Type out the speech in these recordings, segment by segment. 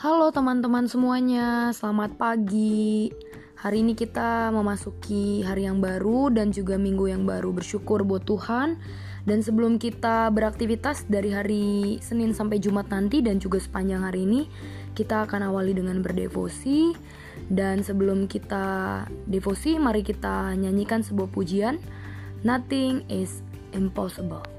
Halo teman-teman semuanya, selamat pagi. Hari ini kita memasuki hari yang baru dan juga minggu yang baru. Bersyukur buat Tuhan. Dan sebelum kita beraktivitas dari hari Senin sampai Jumat nanti dan juga sepanjang hari ini, kita akan awali dengan berdevosi. Dan sebelum kita devosi, mari kita nyanyikan sebuah pujian. Nothing is impossible.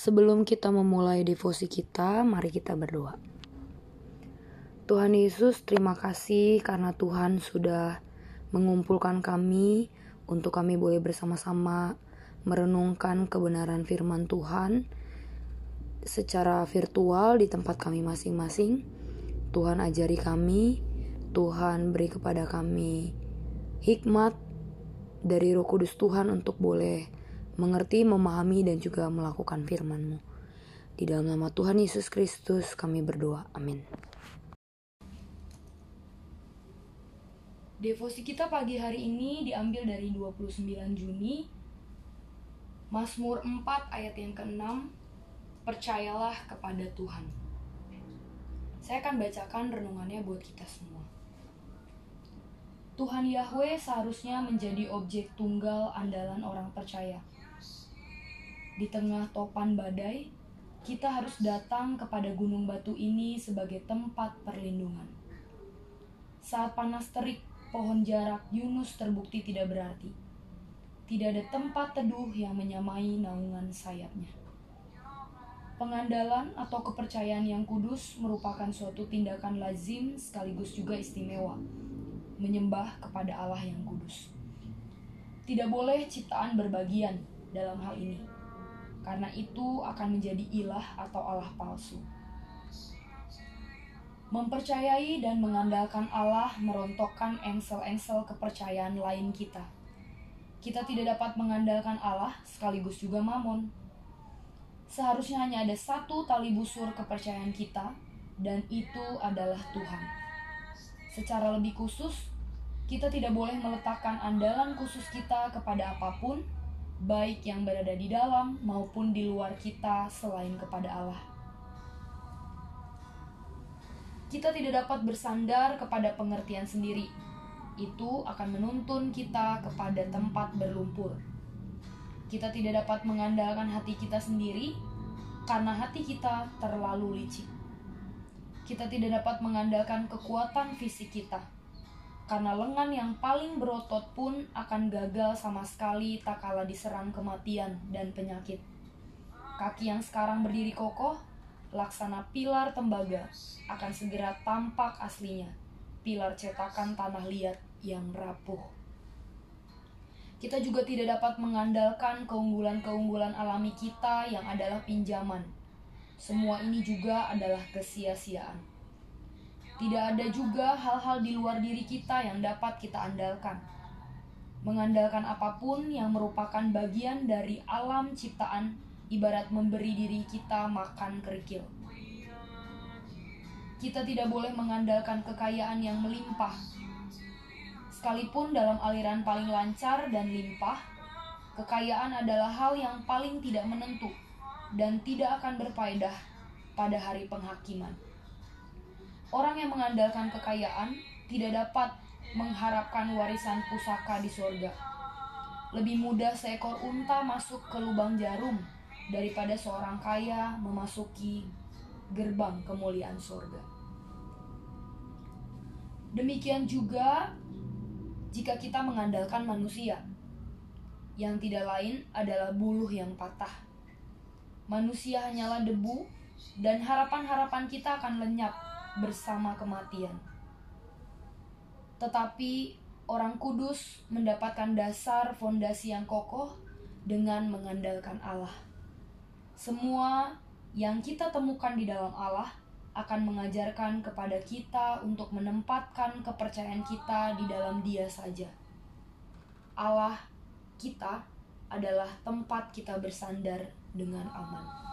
Sebelum kita memulai devosi kita, mari kita berdoa. Tuhan Yesus, terima kasih karena Tuhan sudah mengumpulkan kami untuk kami boleh bersama-sama merenungkan kebenaran firman Tuhan secara virtual di tempat kami masing-masing. Tuhan ajari kami, Tuhan beri kepada kami hikmat dari Roh Kudus Tuhan untuk boleh mengerti, memahami, dan juga melakukan firman-Mu. Di dalam nama Tuhan Yesus Kristus kami berdoa. Amin. Devosi kita pagi hari ini diambil dari 29 Juni Mazmur 4 ayat yang ke-6 Percayalah kepada Tuhan Saya akan bacakan renungannya buat kita semua Tuhan Yahweh seharusnya menjadi objek tunggal andalan orang percaya Di tengah topan badai kita harus datang kepada gunung batu ini sebagai tempat perlindungan saat panas terik pohon jarak Yunus terbukti tidak berarti. Tidak ada tempat teduh yang menyamai naungan sayapnya. Pengandalan atau kepercayaan yang kudus merupakan suatu tindakan lazim sekaligus juga istimewa, menyembah kepada Allah yang kudus. Tidak boleh ciptaan berbagian dalam hal ini, karena itu akan menjadi ilah atau Allah palsu. Mempercayai dan mengandalkan Allah merontokkan engsel-engsel kepercayaan lain kita. Kita tidak dapat mengandalkan Allah sekaligus juga mamon. Seharusnya hanya ada satu tali busur kepercayaan kita, dan itu adalah Tuhan. Secara lebih khusus, kita tidak boleh meletakkan andalan khusus kita kepada apa pun, baik yang berada di dalam maupun di luar kita selain kepada Allah. Kita tidak dapat bersandar kepada pengertian sendiri. Itu akan menuntun kita kepada tempat berlumpur. Kita tidak dapat mengandalkan hati kita sendiri karena hati kita terlalu licik. Kita tidak dapat mengandalkan kekuatan fisik kita karena lengan yang paling berotot pun akan gagal sama sekali tak kala diserang kematian dan penyakit. Kaki yang sekarang berdiri kokoh laksana pilar tembaga akan segera tampak aslinya, pilar cetakan tanah liat yang rapuh. Kita juga tidak dapat mengandalkan keunggulan-keunggulan alami kita yang adalah pinjaman. Semua ini juga adalah kesia-siaan. Tidak ada juga hal-hal di luar diri kita yang dapat kita andalkan. Mengandalkan apa pun yang merupakan bagian dari alam ciptaan ibarat memberi diri kita makan kerikil. Kita tidak boleh mengandalkan kekayaan yang melimpah. Sekalipun dalam aliran paling lancar dan limpah, kekayaan adalah hal yang paling tidak menentu dan tidak akan berfaedah pada hari penghakiman. Orang yang mengandalkan kekayaan tidak dapat mengharapkan warisan pusaka di surga. Lebih mudah seekor unta masuk ke lubang jarum daripada seorang kaya memasuki gerbang kemuliaan surga. Demikian juga jika kita mengandalkan manusia, yang tidak lain adalah buluh yang patah. Manusia hanyalah debu, dan harapan-harapan kita akan lenyap bersama kematian. Tetapi orang kudus mendapatkan dasar fondasi yang kokoh dengan mengandalkan Allah. Semua yang kita temukan di dalam Allah akan mengajarkan kepada kita untuk menempatkan kepercayaan kita di dalam Dia saja. Allah kita adalah tempat kita bersandar dengan aman.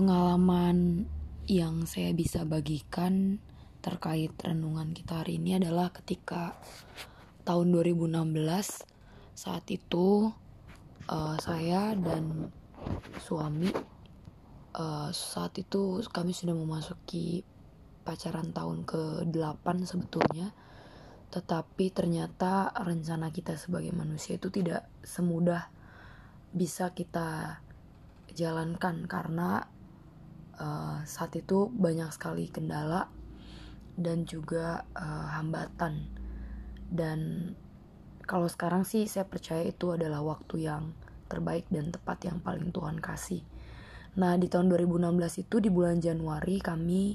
Pengalaman yang saya bisa bagikan terkait renungan kita hari ini adalah ketika tahun 2016 saat itu uh, saya dan suami uh, saat itu kami sudah memasuki pacaran tahun ke-8 sebetulnya. Tetapi ternyata rencana kita sebagai manusia itu tidak semudah bisa kita jalankan karena uh, saat itu banyak sekali kendala dan juga uh, hambatan dan kalau sekarang sih saya percaya itu adalah waktu yang terbaik dan tepat yang paling Tuhan kasih Nah, di tahun 2016 itu di bulan Januari kami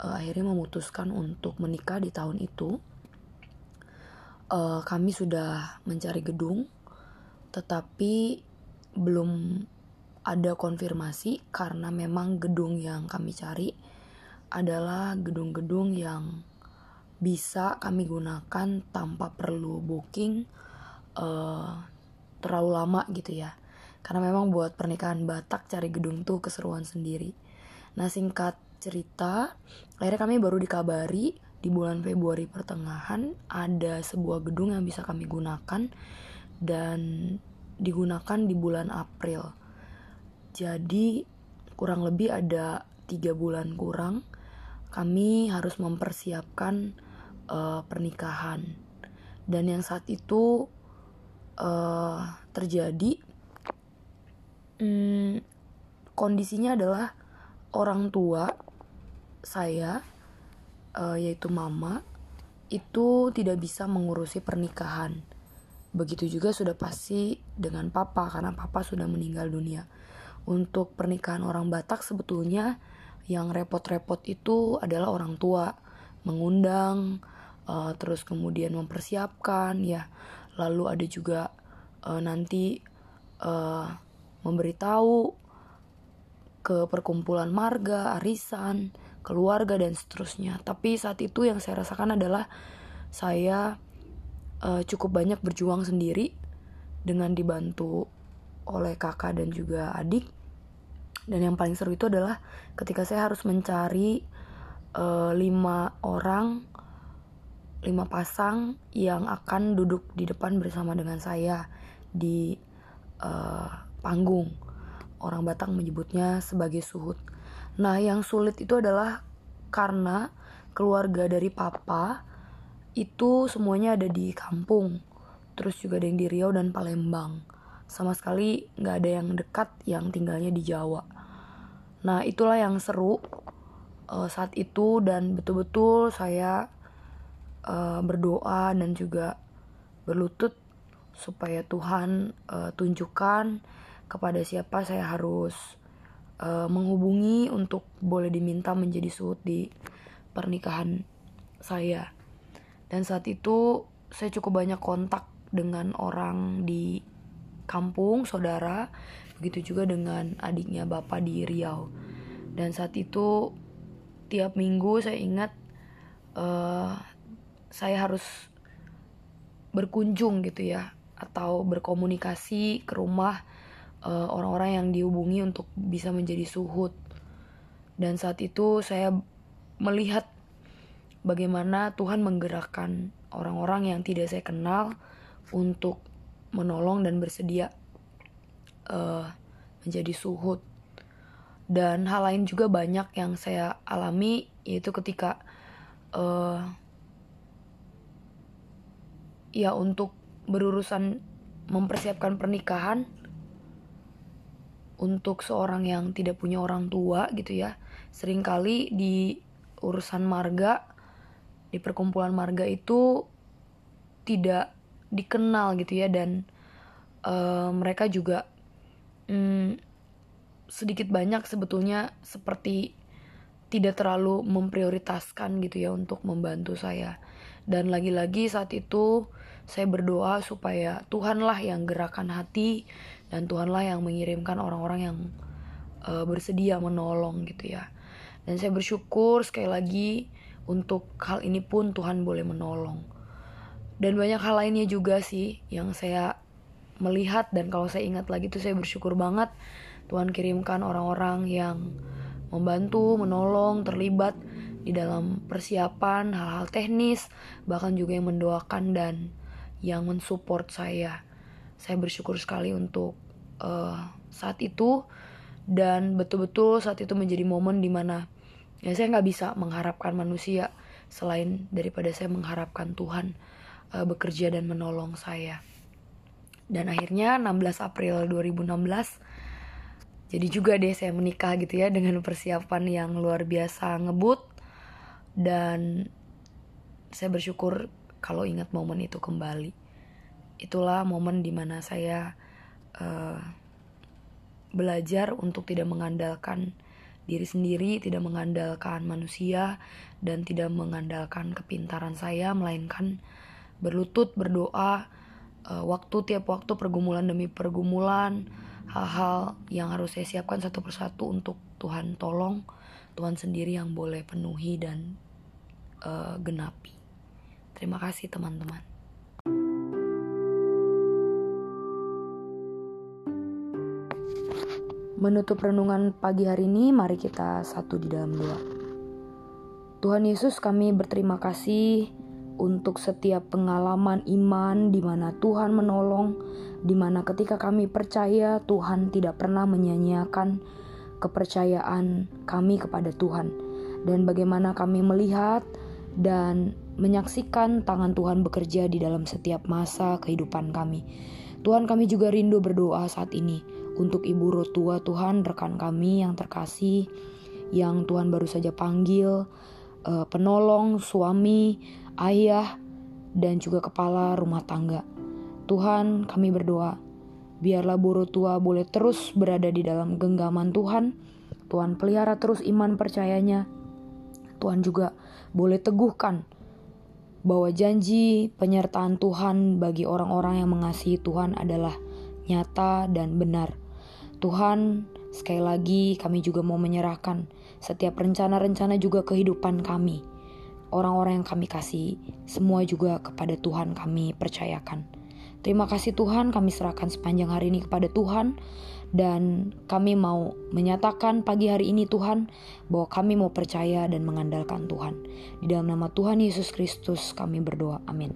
uh, akhirnya memutuskan untuk menikah di tahun itu. Uh, kami sudah mencari gedung, tetapi belum ada konfirmasi karena memang gedung yang kami cari adalah gedung-gedung yang bisa kami gunakan tanpa perlu booking uh, terlalu lama gitu ya. Karena memang buat pernikahan Batak cari gedung tuh keseruan sendiri. Nah singkat cerita akhirnya kami baru dikabari di bulan Februari pertengahan ada sebuah gedung yang bisa kami gunakan dan digunakan di bulan April jadi kurang lebih ada tiga bulan kurang kami harus mempersiapkan uh, pernikahan. Dan yang saat itu uh, terjadi hmm, kondisinya adalah orang tua saya uh, yaitu mama itu tidak bisa mengurusi pernikahan. Begitu juga sudah pasti dengan papa karena papa sudah meninggal dunia untuk pernikahan orang Batak sebetulnya yang repot-repot itu adalah orang tua mengundang uh, terus kemudian mempersiapkan ya lalu ada juga uh, nanti uh, memberitahu ke perkumpulan marga, arisan, keluarga dan seterusnya. Tapi saat itu yang saya rasakan adalah saya uh, cukup banyak berjuang sendiri dengan dibantu oleh kakak dan juga adik. Dan yang paling seru itu adalah ketika saya harus mencari uh, lima orang lima pasang yang akan duduk di depan bersama dengan saya di uh, panggung. Orang Batak menyebutnya sebagai suhut. Nah, yang sulit itu adalah karena keluarga dari papa itu semuanya ada di kampung. Terus juga ada yang di Riau dan Palembang. Sama sekali nggak ada yang dekat yang tinggalnya di Jawa. Nah, itulah yang seru uh, saat itu dan betul-betul saya uh, berdoa dan juga berlutut supaya Tuhan uh, tunjukkan kepada siapa saya harus uh, menghubungi untuk boleh diminta menjadi suhut di pernikahan saya. Dan saat itu saya cukup banyak kontak dengan orang di kampung, saudara, begitu juga dengan adiknya bapak di Riau. Dan saat itu tiap minggu saya ingat uh, saya harus berkunjung gitu ya atau berkomunikasi ke rumah orang orang-orang yang dihubungi untuk bisa menjadi suhut dan saat itu saya melihat bagaimana Tuhan menggerakkan orang-orang yang tidak saya kenal untuk menolong dan bersedia uh, menjadi suhut dan hal lain juga banyak yang saya alami yaitu ketika uh, ya untuk berurusan mempersiapkan pernikahan untuk seorang yang tidak punya orang tua gitu ya sering kali di urusan marga di perkumpulan marga itu tidak dikenal gitu ya dan uh, mereka juga um, sedikit banyak sebetulnya seperti tidak terlalu memprioritaskan gitu ya untuk membantu saya dan lagi-lagi saat itu saya berdoa supaya Tuhanlah yang gerakan hati dan Tuhanlah yang mengirimkan orang-orang yang uh, bersedia menolong gitu ya. Dan saya bersyukur sekali lagi untuk hal ini pun Tuhan boleh menolong. Dan banyak hal lainnya juga sih yang saya melihat dan kalau saya ingat lagi tuh saya bersyukur banget Tuhan kirimkan orang-orang yang membantu, menolong, terlibat di dalam persiapan hal-hal teknis, bahkan juga yang mendoakan dan yang mensupport saya. Saya bersyukur sekali untuk uh, saat itu dan betul-betul saat itu menjadi momen di mana ya saya nggak bisa mengharapkan manusia selain daripada saya mengharapkan Tuhan uh, bekerja dan menolong saya. Dan akhirnya 16 April 2016 jadi juga deh saya menikah gitu ya dengan persiapan yang luar biasa ngebut dan saya bersyukur kalau ingat momen itu kembali itulah momen di mana saya uh, belajar untuk tidak mengandalkan diri sendiri, tidak mengandalkan manusia, dan tidak mengandalkan kepintaran saya, melainkan berlutut berdoa eh, waktu tiap waktu pergumulan demi pergumulan, hal-hal yang harus saya siapkan satu persatu untuk Tuhan tolong, Tuhan sendiri yang boleh penuhi dan eh, genapi. Terima kasih teman-teman. Menutup renungan pagi hari ini, mari kita satu di dalam doa. Tuhan Yesus, kami berterima kasih untuk setiap pengalaman iman di mana Tuhan menolong, di mana ketika kami percaya Tuhan tidak pernah menyanyiakan kepercayaan kami kepada Tuhan, dan bagaimana kami melihat dan menyaksikan tangan Tuhan bekerja di dalam setiap masa kehidupan kami. Tuhan kami juga rindu berdoa saat ini untuk Ibu Rotua Tuhan rekan kami yang terkasih yang Tuhan baru saja panggil eh, penolong, suami, ayah dan juga kepala rumah tangga. Tuhan kami berdoa biarlah Bu Rotua boleh terus berada di dalam genggaman Tuhan. Tuhan pelihara terus iman percayanya. Tuhan juga boleh teguhkan bahwa janji penyertaan Tuhan bagi orang-orang yang mengasihi Tuhan adalah nyata dan benar. Tuhan, sekali lagi kami juga mau menyerahkan setiap rencana-rencana juga kehidupan kami. Orang-orang yang kami kasih, semua juga kepada Tuhan kami percayakan. Terima kasih Tuhan, kami serahkan sepanjang hari ini kepada Tuhan dan kami mau menyatakan pagi hari ini Tuhan bahwa kami mau percaya dan mengandalkan Tuhan. Di dalam nama Tuhan Yesus Kristus kami berdoa. Amin.